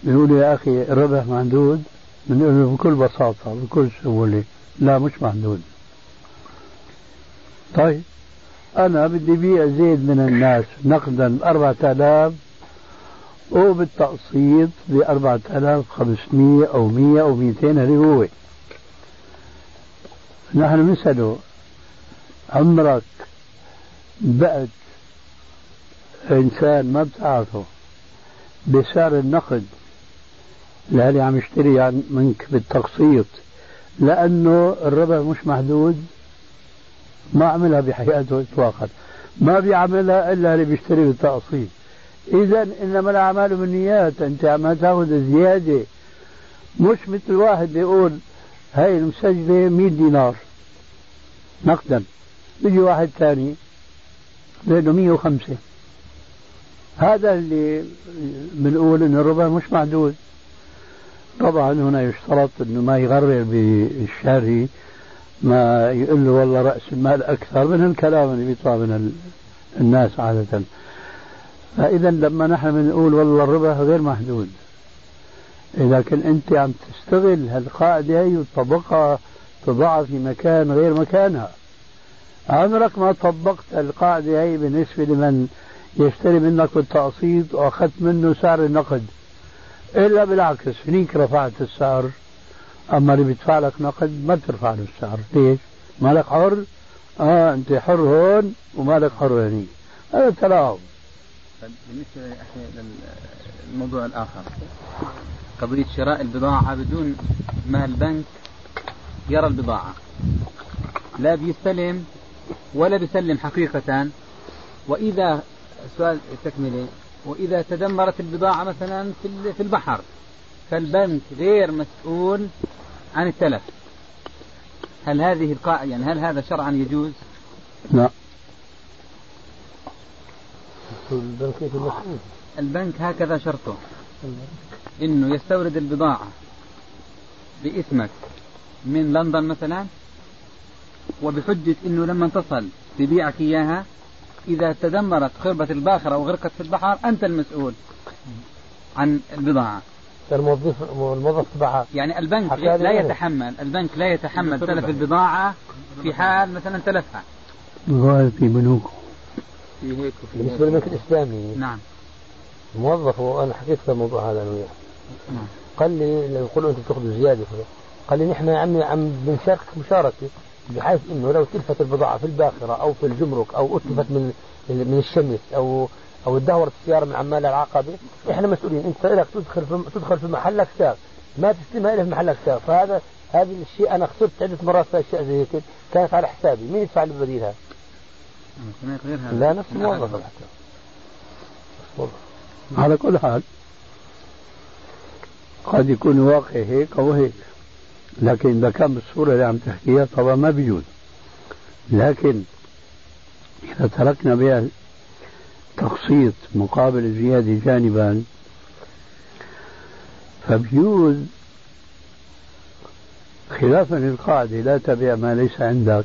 بيقولوا يا أخي الربح محدود بنقول له بكل بساطة بكل سهولة لا مش محدود طيب أنا بدي بيع زيد من الناس نقدا أربعة آلاف وبالتقسيط ب 4500 أو 100 أو 200 هذه هو. نحن نسأله عمرك بعت إنسان ما بتعرفه بسعر النقد اللي عم يشتري منك بالتقسيط لأنه الربح مش محدود؟ ما عملها بحياته إطلاقا. ما بيعملها إلا اللي بيشتري بالتقسيط. إذا إنما الأعمال بالنيات أنت عم تأخذ زيادة. مش مثل واحد بيقول هاي المسجلة 100 دينار نقدا. بيجي واحد ثاني له 105 هذا اللي بنقول إنه الربا مش محدود طبعا هنا يشترط إنه ما يغرر بالشاري ما يقول له والله رأس المال أكثر من الكلام اللي بيطلع من الناس عادة. فإذا لما نحن بنقول والله الربا غير محدود. لكن أنت عم تستغل هالقاعدة هي وتطبقها تضعها في مكان غير مكانها. عمرك ما طبقت القاعده هي بالنسبة لمن يشتري منك بالتقسيط وأخذت منه سعر النقد. إلا بالعكس هنيك رفعت السعر أما اللي بيدفع لك نقد ما بترفع له السعر. ليش؟ مالك حر آه أنت حر هون ومالك حر هنيك هذا تلاعب طيب بالنسبة للموضوع الآخر. قضية شراء البضاعة بدون ما البنك يرى البضاعة. لا بيستلم ولا بيسلم حقيقة. وإذا سؤال تكملة وإذا تدمرت البضاعة مثلا في البحر فالبنك غير مسؤول عن التلف. هل هذه القاعدة يعني هل هذا شرعا يجوز؟ لا. البنك المسؤول البنك هكذا شرطه. إنه يستورد البضاعة باسمك من لندن مثلا وبحجة إنه لما تصل ببيعك إياها إذا تدمرت خربة الباخرة أو غرقت في البحر أنت المسؤول عن البضاعة. الموظف الموظف تبعها. يعني البنك لا يتحمل البنك لا يتحمل تلف البضاعة في حال مثلا تلفها. ظاهر في بنوك في هيك بالنسبة للبنك الإسلامي. نعم. الموظف وأنا حكيت في الموضوع هذا أنا وياه. نعم. قال لي لو يقولوا أنتم بتاخذوا زيادة قال لي نحن يا عمي عم بنشارك مشاركة بحيث إنه لو تلفت البضاعة في الباخرة أو في الجمرك أو أتلفت من من الشمس أو أو تدهورت السيارة من عمال العقبة إحنا مسؤولين. أنت لك تدخل في تدخل في محلك ساق ما تستلمها إلا في محلك ساق فهذا هذا الشيء أنا خسرت عدة مرات في أشياء زي هيك كانت على حسابي. مين يدفع لي بديلها؟ لا نفس الموظف حتى على كل حال قد يكون واقع هيك أو هيك لكن إذا كان بالصورة اللي عم تحكيها طبعا ما بيجوز. لكن إذا تركنا بها تقسيط مقابل الزياده جانبا فبيجوز خلافا للقاعدة لا تبع ما ليس عندك.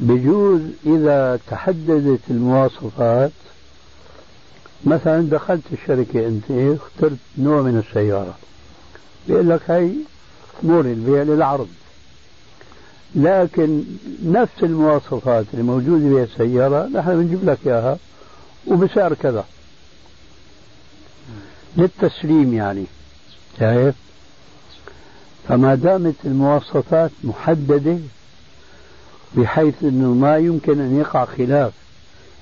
بجوز إذا تحددت المواصفات مثلا دخلت الشركة أنت اخترت نوع من السيارة بيقول لك هي مور البيع للعرض. لكن نفس المواصفات اللي موجودة بها السيارة نحن بنجيب لك إياها وبسعر كذا. للتسليم يعني شايف؟ فما دامت المواصفات محددة بحيث أنه ما يمكن أن يقع خلاف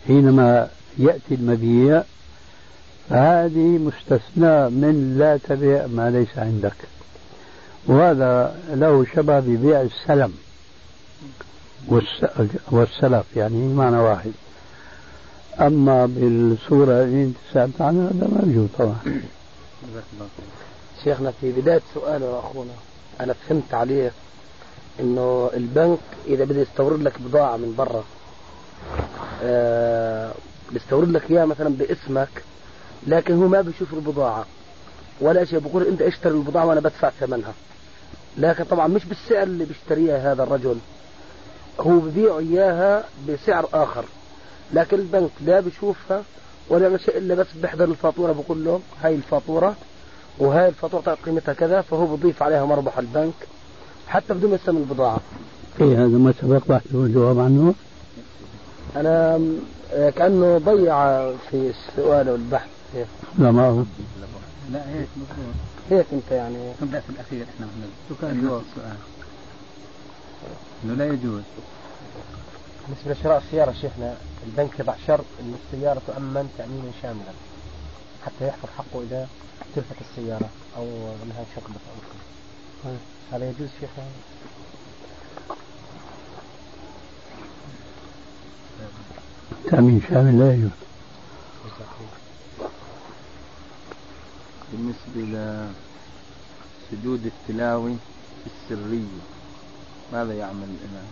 حينما يأتي المبيع. فهذه مستثناء من لا تبيع ما ليس عندك. وهذا له شبه ببيع السلم والسلف يعني معنى واحد. أما بالصورة اللي أنت سألت عنها هذا موجود طبعا. شيخنا في بداية سؤاله أخونا أنا فهمت عليه إنه البنك إذا بده يستورد لك بضاعة من برا آه بيستورد لك إياها مثلا باسمك لكن هو ما بيشوف البضاعة ولا شيء بقول أنت اشتري البضاعة وأنا بدفع ثمنها. لكن طبعا مش بالسعر اللي بيشتريها هذا الرجل هو ببيع إياها بسعر آخر. لكن البنك لا بيشوفها ولا شيء إلا بس بيحضر الفاتورة بقول له هاي الفاتورة وهاي الفاتورة قيمتها كذا فهو بضيف عليها مربح البنك. حتى بدون ما يستلم البضاعة. إيه هذا ما سبق بحثه والجواب عنه. أنا كأنه ضيع في السؤال والبحث. لا ما هو. لا هيك مضبوط. هيك أنت يعني. نبدأ في الأخير إحنا شو كان جواب السؤال؟ إنه لا يجوز. بالنسبة لشراء السيارة شيخنا البنك يضع شرط أن السيارة تؤمن تأمينا شاملا حتى يحفظ حقه إذا تلفت السيارة أو أنها شقبت أو هذا يجوز شيخ تأمين شامل لا يجوز بالنسبة لسجود التلاوة السرية ماذا يعمل الإمام؟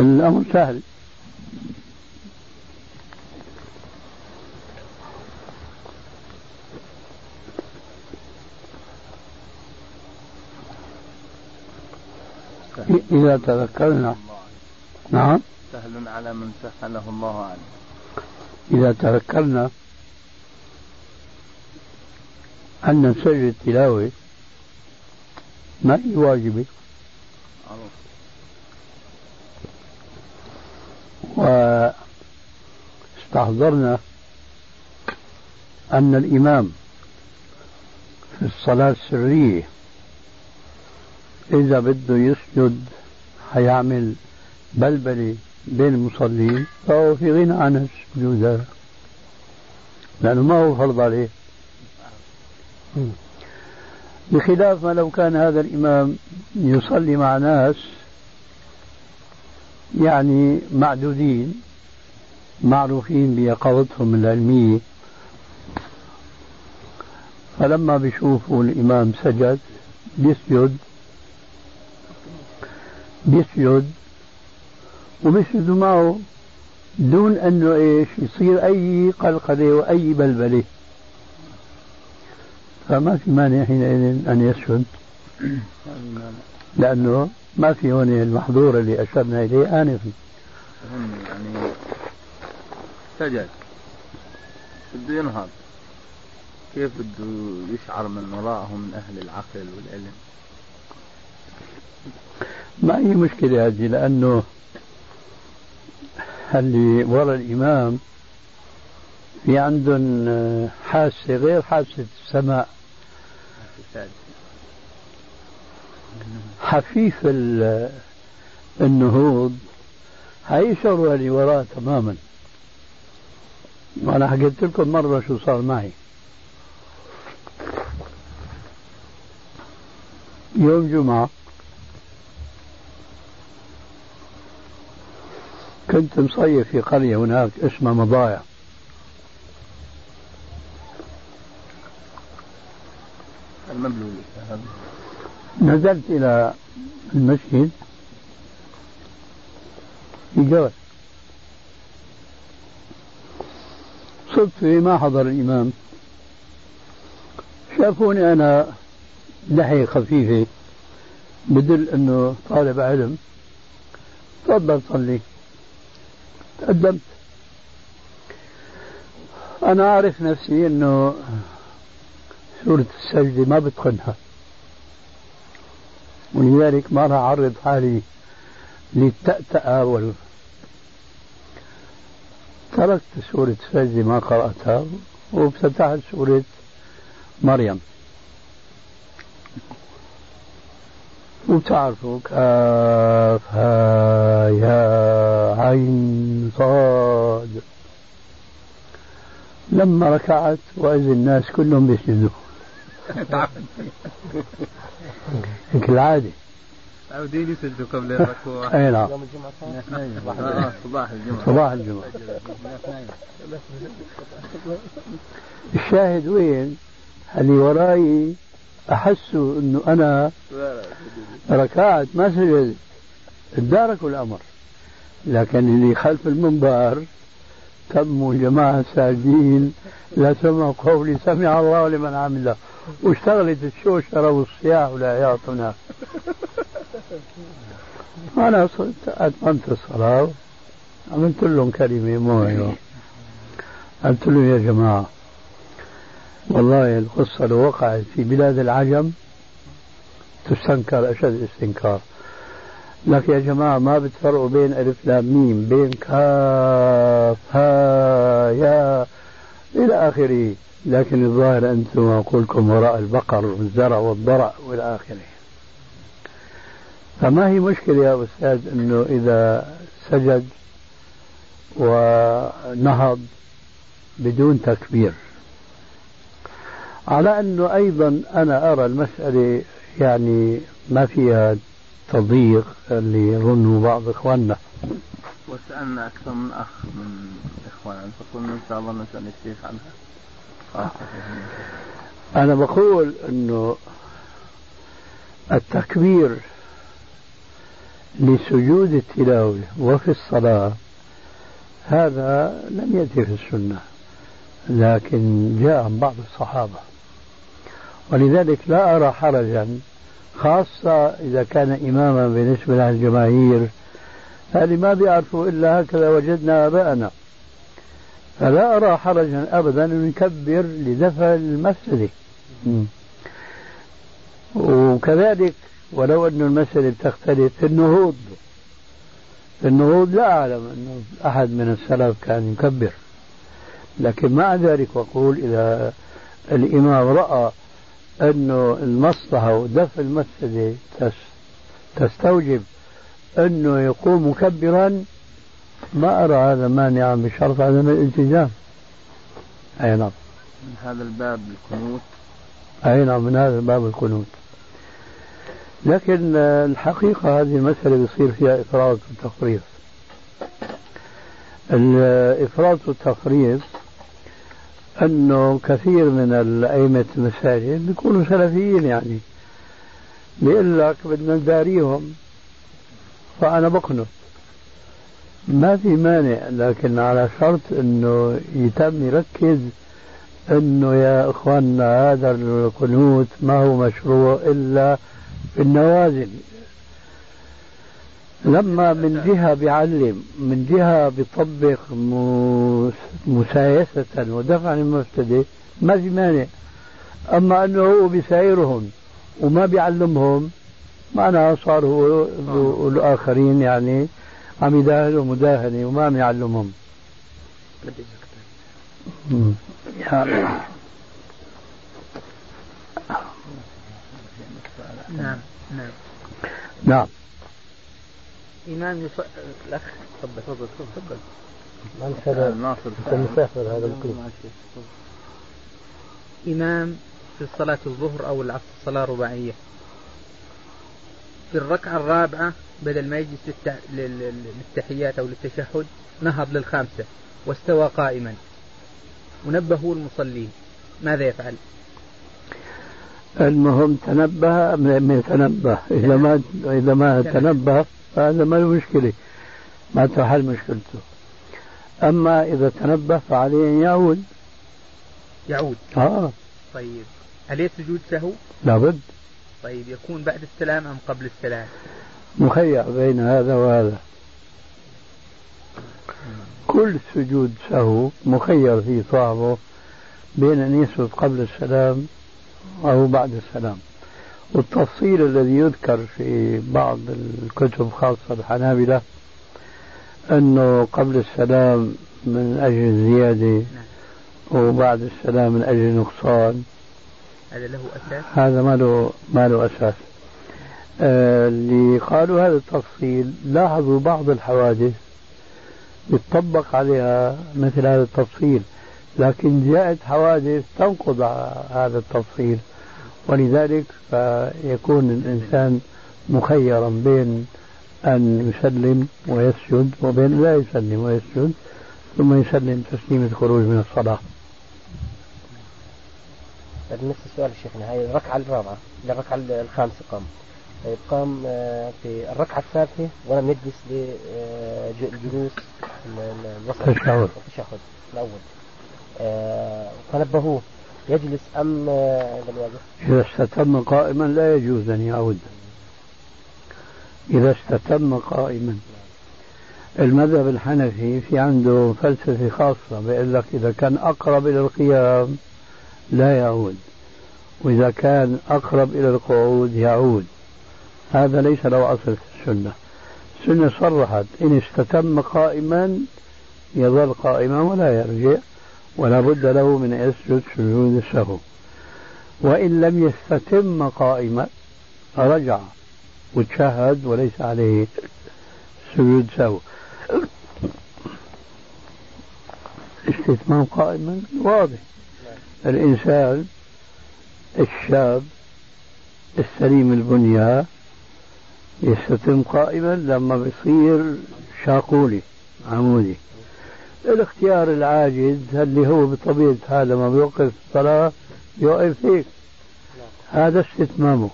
الأمر سهل. إذا تذكرنا. نعم. سهل على من سهله الله عليه. إذا تذكرنا أن سجد التلاوة ما هي واجبة؟ واستحضرنا أن الإمام في الصلاة السرية إذا بده يسجد حيعمل بلبلة بين المصلين فهو في غنى عن السجود. لأنه ما هو فرض عليه. بخلاف ما لو كان هذا الإمام يصلي مع ناس يعني معدودين معروفين بيقظتهم العلمية. فلما بيشوفوا الإمام سجد بيسجد بيسجد وبيسجدوا معه دون إنه إيش يصير أي قلقلة وأي بلبلة. فما في مانع حينئذ أن يسجد. لأنه ما في هون المحظور اللي أشرنا إليه انفا. يعني سجد بده ينهض كيف بده يشعر من وراءه من أهل العقل والعلم؟ ما هي مشكلة هذه لأنه اللي ورا الإمام في عندهم حاسة غير حاسة السماء. حفيف النهوض الشغلة اللي وراء تماما. وأنا حكيت لكم مرة شو صار معي. يوم جمعة كنت مصيف في قرية هناك اسمها مضايع نزلت إلى المسجد. في جبل صدفة ما حضر الإمام. شافوني أنا لحية خفيفة بدل أنه طالب علم. تفضل صلي. تقدمت. أنا أعرف نفسي أنه سورة السجدة ما بتقنها ولذلك ما راح أعرض حالي للتأتأة تركت سورة السجدة ما قرأتها وافتتحت سورة مريم. وبتعرفوا كاف ها يا عين صاد. لما ركعت وإذا الناس كلهم بيسجدوا هيك متعودين يسجدوا قبل الركوع أي نعم. آه، صباح الجمعة. صباح الجمعة. الشاهد وين؟ اللي وراي أحسوا أنه أنا ركعت ما سجدت. اداركوا الأمر. لكن اللي خلف المنبر تموا جماعة ساجدين؟ لا سمعوا قولي سمع الله لمن عمله. واشتغلت الشوشرة والصياح والعياط هناك أنا صرت أتممت الصلاة. عملت لهم كلمة موعظة قلت لهم يا جماعة؟ والله القصة لو وقعت في بلاد العجم تستنكر أشد استنكار. لكن يا جماعة ما بتفرقوا بين ألف لام ميم بين كاف ها يا إلى آخره. لكن الظاهر أنتم عقولكم وراء البقر والزرع والضرع والى آخره. فما هي مشكلة يا أستاذ أنه إذا سجد ونهض بدون تكبير؟ على أنه أيضا أنا أرى المسألة يعني ما فيها تضييق اللي يظنه بعض إخواننا. وسألنا أكثر من أخ من إخوان. فقلنا إن شاء الله نسأل الشيخ عنها. أنا بقول أنه التكبير لسجود التلاوة وفي الصلاة هذا لم يأتي في السنة لكن جاء عن بعض الصحابة. ولذلك لا أرى حرجا خاصة إذا كان إماما بالنسبة للجماهير هذه ما بيعرفوا إلا هكذا وجدنا آباءنا. فلا أرى حرجا أبدا أن نكبر لدفع المفسدة. وكذلك ولو أن المسألة بتختلف في النهوض. في النهوض لا أعلم أنه أحد من السلف كان يكبر. لكن مع ذلك أقول إذا الإمام رأى أنه المصلحة ودفع المفسدة تستوجب أنه يقوم مكبرا ما أرى هذا مانعا بشرط عدم الالتزام. أي نعم. من هذا الباب القنوت أي نعم من هذا الباب القنوت لكن الحقيقة هذه المسألة بيصير فيها إفراط وتفريط الإفراط والتفريط أنه كثير من الأئمة المساجد بيكونوا سلفيين يعني. بيقول لك بدنا نداريهم فأنا بقنط ما في مانع لكن على شرط إنه يتم يركز إنه يا إخواننا هذا القنوت ما هو مشروع إلا في النوازل. لما من جهة بيعلم من جهة بيطبق مسايسة ودفعا المفتدى ما في مانع. أما أنه هو بيسايرهم وما بيعلمهم معناها صار هو والآخرين يعني عم يداهنوا مداهنة وما عم يعلمهم. نعم نعم. نعم. إمام يص... الأخ تفضل تفضل تفضل. هذا ناصر. مسافر هذا الكل إمام في صلاة الظهر أو العصر صلاة رباعية. في الركعة الرابعة بدل ما يجلس للتحيات أو للتشهد نهض للخامسة واستوى قائما. ونبهوا المصلين. ماذا يفعل؟ المهم تنبه أم لم يتنبه إذا ما إذا ما تنبه هذا ما له مشكلة ما تحل مشكلته. أما إذا تنبه فعليه أن يعود. يعود. آه. طيب. هل سجود سهو؟ لابد. طيب. يكون بعد السلام أم قبل السلام؟ مخير بين هذا وهذا. كل سجود سهو مخير في صاحبه بين أن يسجد قبل السلام أو بعد السلام. والتفصيل الذي يذكر في بعض الكتب خاصة الحنابلة أنه قبل السلام من أجل الزيادة وبعد السلام من أجل نقصان هذا له أساس؟ هذا ما له ما له أساس. آه، اللي قالوا هذا التفصيل لاحظوا بعض الحوادث يطبق عليها مثل هذا التفصيل لكن جاءت حوادث تنقض هذا التفصيل. ولذلك فيكون الإنسان مخيرا بين أن يسلم ويسجد وبين لا يسلم ويسجد ثم يسلم تسليم الخروج من الصلاة. نفس السؤال شيخنا. هاي الركعة الرابعة الركعة الخامسة قام. طيب قام آه، في الركعة الثالثة ولم يجلس للجلوس الوسط. التشهد التشهد الأول. آه، فنبهوه. يجلس أم آه، عند إذا استتم قائما لا يجوز أن يعود. إذا استتم قائما. المذهب الحنفي في عنده فلسفة خاصة بيقول لك إذا كان أقرب إلى القيام لا يعود. وإذا كان أقرب إلى القعود يعود. هذا ليس له أصل في السنة. السنة صرحت إن استتم قائما يظل قائما ولا يرجع. ولا بد له من يسجد سجود السهو. وإن لم يستتم قائما رجع وتشهد وليس عليه سجود سهو. استتمام قائما واضح. الإنسان الشاب السليم البنية يستتم قائما لما بيصير شاقولي عمودي. الاختيار العاجز اللي هو بطبيعة حال لما بيوقف الصلاة يوقف هيك هذا استتمامه.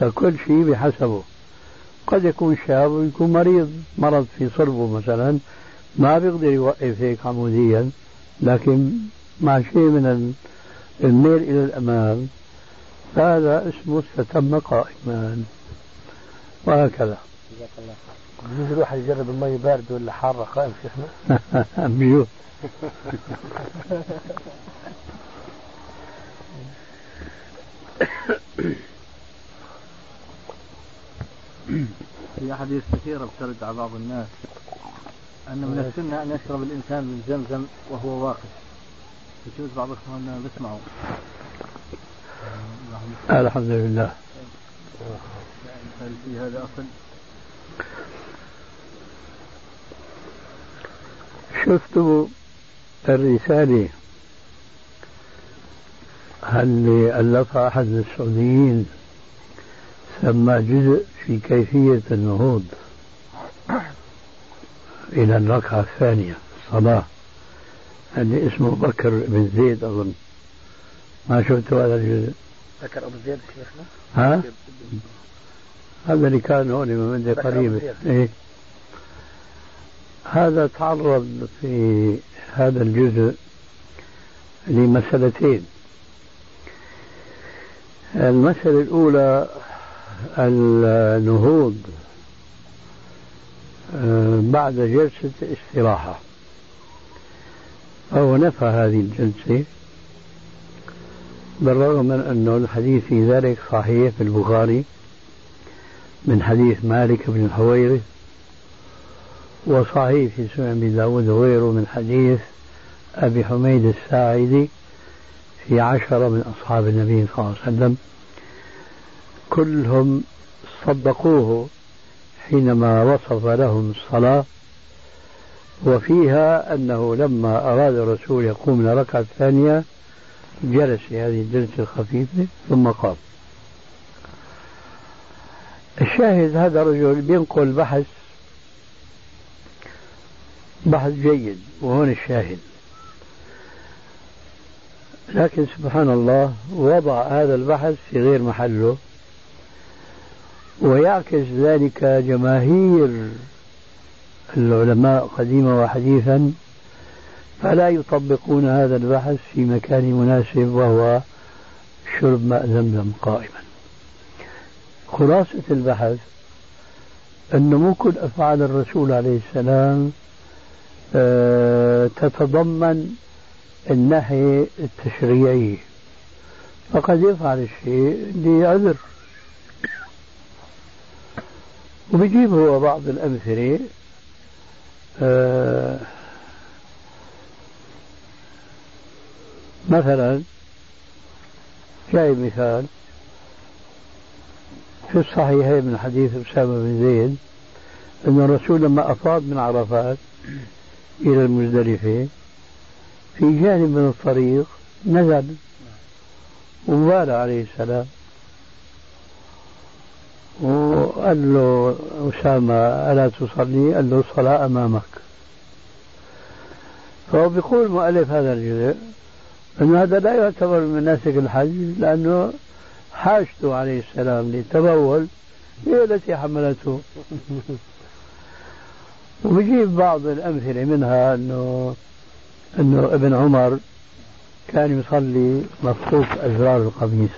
فكل شيء بحسبه. قد يكون شاب ويكون مريض مرض في صلبه مثلا ما بيقدر يوقف هيك عموديا لكن مع شيء من الميل إلى الأمام هذا اسمه استتم قائما. وهكذا. جزاك الله بيجوز الواحد يجرب المي باردة ولا حارة قائم شيخنا؟ بيجوز في أحاديث كثيرة بترد على بعض الناس أن من السنة أن يشرب الإنسان من زمزم وهو واقف يجوز بعض إخواننا بيسمعوا الحمد لله هل في هذا أصل؟ شفتوا الرسالة اللي ألفها أحد السعوديين؟ سمى جزء في كيفية النهوض. إلى الركعة الثانية الصلاة. اللي اسمه بكر بن زيد أظن. ما شفتوا هذا الجزء. بكر أبو زيد شيخنا؟ ها؟ هذا اللي كان هون من عندي قريب. إيه؟ هذا تعرض في هذا الجزء لمسألتين. المسألة الأولى النهوض آه، بعد جلسة استراحة. فهو نفى هذه الجلسة بالرغم من أن الحديث في ذلك صحيح في البخاري من حديث مالك بن الحويرث وصحيح في سنن أبي داود وغيره من حديث أبي حميد الساعدي في عشرة من أصحاب النبي صلى الله عليه وسلم. كلهم صدقوه حينما وصف لهم الصلاة وفيها أنه لما أراد الرسول يقوم من الركعة الثانية جلس في هذه الجلسة الخفيفة ثم قام. الشاهد هذا الرجل بينقل بحث بحث جيد وهون الشاهد. لكن سبحان الله وضع هذا البحث في غير محله ويعكس ذلك جماهير العلماء قديما وحديثا فلا يطبقون هذا البحث في مكان مناسب وهو شرب ماء زمزم قائما. خلاصة البحث أنه مو كل أفعال الرسول عليه السلام تتضمن النهي التشريعي. فقد يفعل الشيء لعذر. وبيجيب هو بعض الأمثلة آه، مثلا جاي مثال في الصحيحين من حديث أسامة بن زيد أن الرسول لما أفاض من عرفات. إلى المزدلفة في جانب من الطريق نزل وبال عليه السلام. وقال له أسامة ألا تصلي؟ قال له الصلاة أمامك. فهو بيقول مؤلف هذا الجزء أن هذا لا يعتبر من مناسك الحج لأنه حاجته عليه السلام للتبول هي التي حملته. وبجيب بعض الأمثلة منها أنه أنه ابن عمر كان يصلي مفقوق أزرار القميص.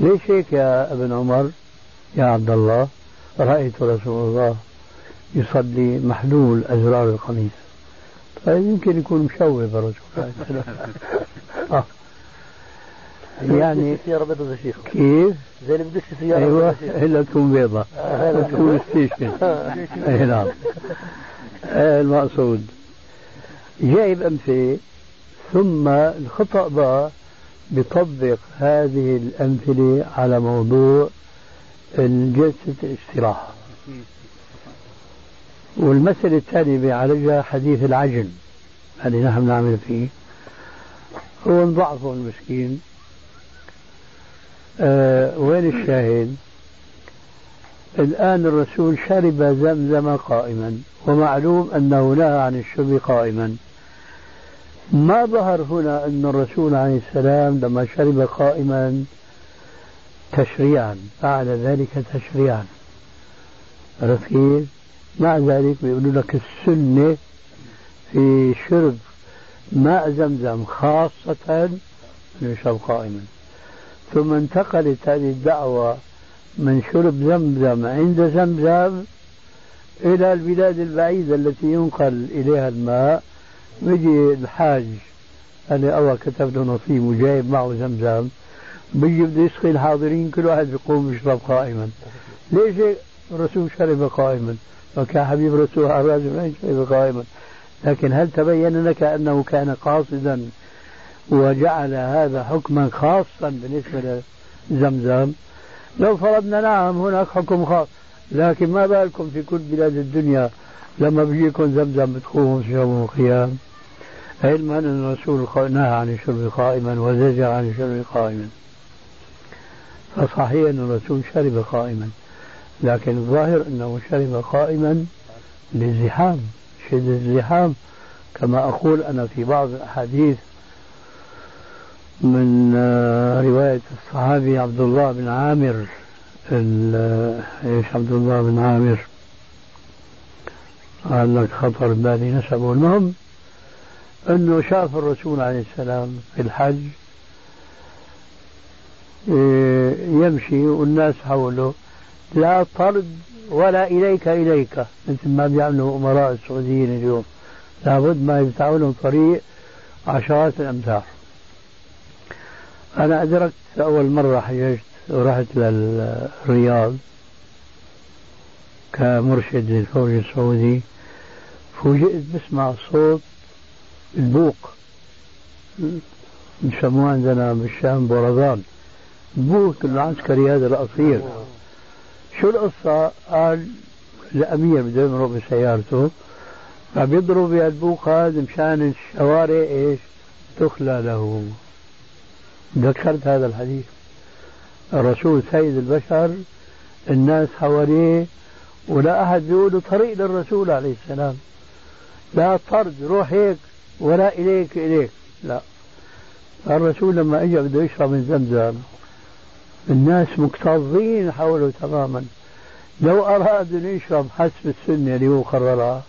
ليش هيك يا ابن عمر؟ يا عبد الله رأيت رسول الله يصلي محلول أزرار القميص. طيب يمكن يكون مشوه الرسول. يعني سيارة يا شيخ كيف؟ زي اللي بدش سيارة أيوه. إلا تكون بيضاء تكون ستيشن. أي نعم. آه، المقصود. جايب أمثلة. ثم الخطأ بقى بيطبق هذه الأمثلة على موضوع جلسة الاستراحة. والمسألة الثانية بيعالجها حديث العجن اللي نحن نعمل فيه. هو انضعفه المسكين. آه وين الشاهد؟ الآن الرسول شرب زمزم قائما ومعلوم أنه نهى عن الشرب قائما. ما ظهر هنا أن الرسول عليه السلام لما شرب قائما تشريعا فعل ذلك تشريعا. عرفت كيف؟ مع ذلك بيقولوا لك السنة في شرب ماء زمزم خاصة يشرب قائما. ثم انتقلت هذه الدعوة من شرب زمزم عند زمزم إلى البلاد البعيدة التي ينقل إليها الماء. بيجي الحاج اللي أول كتب له نصيب وجايب معه زمزم. بيجي بده يسقي الحاضرين كل واحد بيقوم يشرب قائما. ليش الرسول شرب قائما؟ وكان حبيب الرسول ما شرب قائما. لكن هل تبين لك أنه كان قاصدا وجعل هذا حكما خاصا بالنسبة لزمزم. لو فرضنا نعم هناك حكم خاص لكن ما بالكم في كل بلاد الدنيا لما بيجيكم زمزم بتقوموا تشربوا قيام علما أن الرسول نهى عن الشرب قائما وزجر عن الشرب قائما. فصحيح أن الرسول شرب قائما لكن الظاهر أنه شرب قائما للزحام شد الزحام. كما أقول أنا في بعض الأحاديث من آه، رواية الصحابي عبد الله بن عامر إيش عبد الله بن عامر؟ قال لك خطر بالي نسبه. المهم أنه شاف الرسول عليه السلام في الحج إيه، يمشي والناس حوله لا طرد ولا إليك إليك مثل ما بيعملوا أمراء السعوديين اليوم. لابد ما يفتحوا لهم طريق عشرات الامتار أنا أدركت أول مرة حججت ورحت للرياض كمرشد للفوج السعودي فوجئت بسمع صوت البوق بسموه عندنا بالشام بورزان البوق العسكري هذا القصير شو القصة؟ قال الأمير بده يمرق بسيارته فبيضرب البوق هذا مشان الشوارع إيش؟ تخلى له ذكرت هذا الحديث. الرسول سيد البشر الناس حواليه ولا أحد بيقول طريق للرسول عليه السلام. لا طرد روح هيك ولا إليك إليك. لا. الرسول لما اجى بده يشرب من زمزم الناس مكتظين حوله تماما. لو أراد أن يشرب حسب السنة اللي هو قررها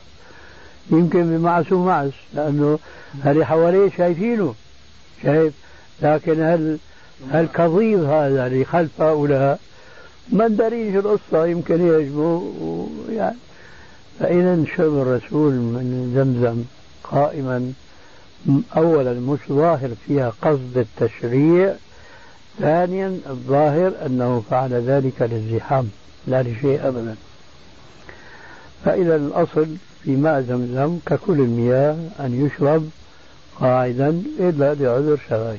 يمكن بمعس ومعس لأنه هل حواليه شايفينه. شايف؟ لكن هل هالكظيظ هذا اللي خلف هؤلاء؟ ما ندريش القصة؟ يمكن يعجبه يعني فإذا شرب الرسول من زمزم قائما أولا مش ظاهر فيها قصد التشريع ثانيا الظاهر أنه فعل ذلك للزحام لا لشيء أبدا. فإذا الأصل في ماء زمزم ككل المياه أن يشرب قاعدا إلا لعذر شرعي.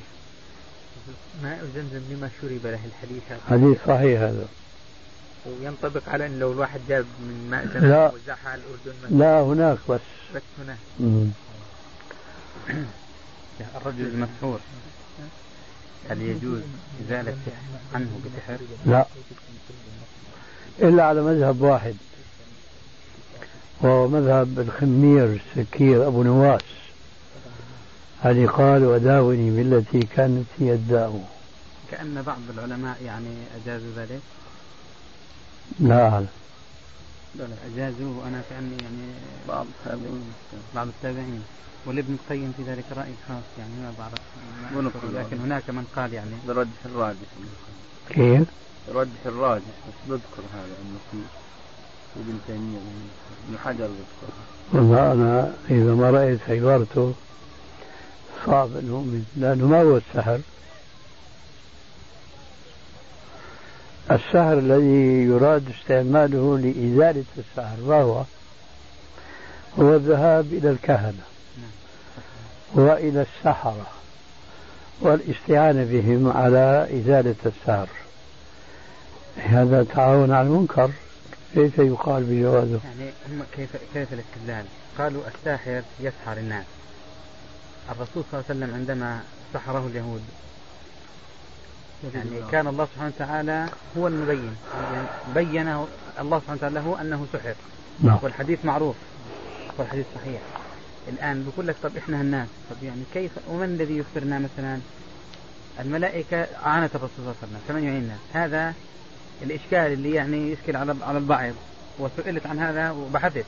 ماء زمزم لما شرب له الحديث حديث صحيح هذا. وينطبق على أن لو الواحد جاب من ماء زمزم لا. وزعها على الأردن مثلا. لا هناك بس. بس هناك. الرجل المسحور. هل يجوز إزالة عنه بسحر؟ لا. إلا على مذهب واحد. وهو مذهب الخمير السكير أبو نواس. الذي قال وداوني بالتي كانت هي الداء. كأن بعض العلماء يعني أجازوا ذلك؟ لا. أعلم لا لا أجازوه وأنا كأني يعني بعض التابعين. بعض التابعين. والابن القيم في ذلك رأي خاص يعني ما بعرف. لكن هناك من قال يعني. برجح الراجح. كيف؟ رجح الراجح بس بذكر هذا إنه في في ابن تيمية ابن حجر بذكر والله أنا إذا ما رأيت عبارته صعب أن أؤمن لأنه ما هو السحر السحر الذي يراد استعماله لإزالة السحر ما هو؟ هو الذهاب إلى الكهنة وإلى السحرة والاستعانة بهم على إزالة السحر هذا تعاون على المنكر كيف يقال بجوازه؟ يعني هم كيف كيف الاستدلال؟ قالوا الساحر يسحر الناس. الرسول صلى الله عليه وسلم عندما سحره اليهود. يعني كان الله سبحانه وتعالى هو المبين. يعني بين الله سبحانه وتعالى له أنه سحر. نعم. والحديث معروف. والحديث صحيح. الآن بقول لك طب إحنا الناس طب يعني كيف ومن الذي يخبرنا مثلا؟ الملائكة عانت الرسول صلى الله عليه وسلم. كمان يعيننا. هذا الإشكال اللي يعني يشكل على على البعض. وسئلت عن هذا وبحثت.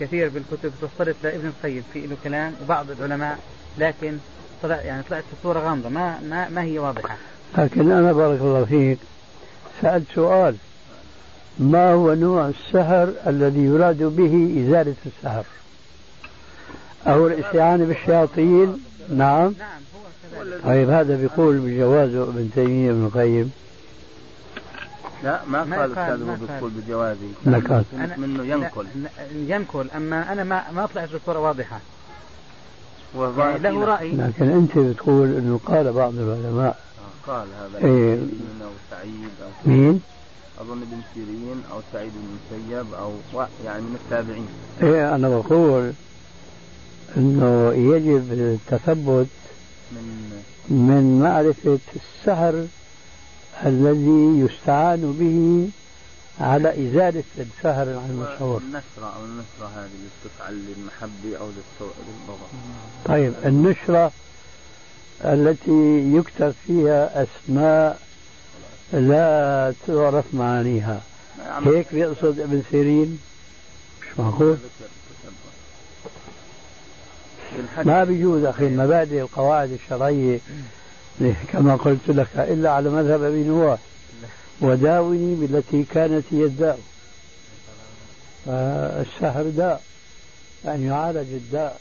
كثير بالكتب توصلت لابن القيم في له كلام وبعض العلماء لكن طلع يعني طلعت في صوره غامضة ما ما ما هي واضحة. لكن أنا بارك الله فيك سألت سؤال. ما هو نوع السحر الذي يراد به إزالة السحر؟ أو الاستعانة بالشياطين؟ نعم. نعم هو طيب هذا بيقول بجوازه ابن تيمية ابن القيم. لا ما ما قال ابو قال. بتقول بجوازه ما قال. أنا منه ينقل. لا، ينقل. أما أنا ما ما طلعت بصوره واضحة. وظاهر يعني له رأي. لكن أنت بتقول أنه قال بعض العلماء. آه، قال هذا إيه. ابن سيرين أو سعيد. أو مين؟ أظن ابن سيرين أو سعيد بن المسيب أو وا- يعني من التابعين. إيه أنا بقول أنه يجب التثبت من من معرفة السحر الذي يستعان به على إزالة السحر المشهور. النشرة أو النشرة هذه اللي بتفعل للمحبة للصو- للبغض طيب النشرة التي يكتب فيها أسماء لا تعرف معانيها. يعمل هيك بيقصد ابن سيرين؟ مش معقول؟ ما بيجوز أخي المبادئ القواعد الشرعية. كما قلت لك إلا على مذهب أبي نواس وداوني بالتي كانت هي الداء. فالسحر داء أن يعالج الداء.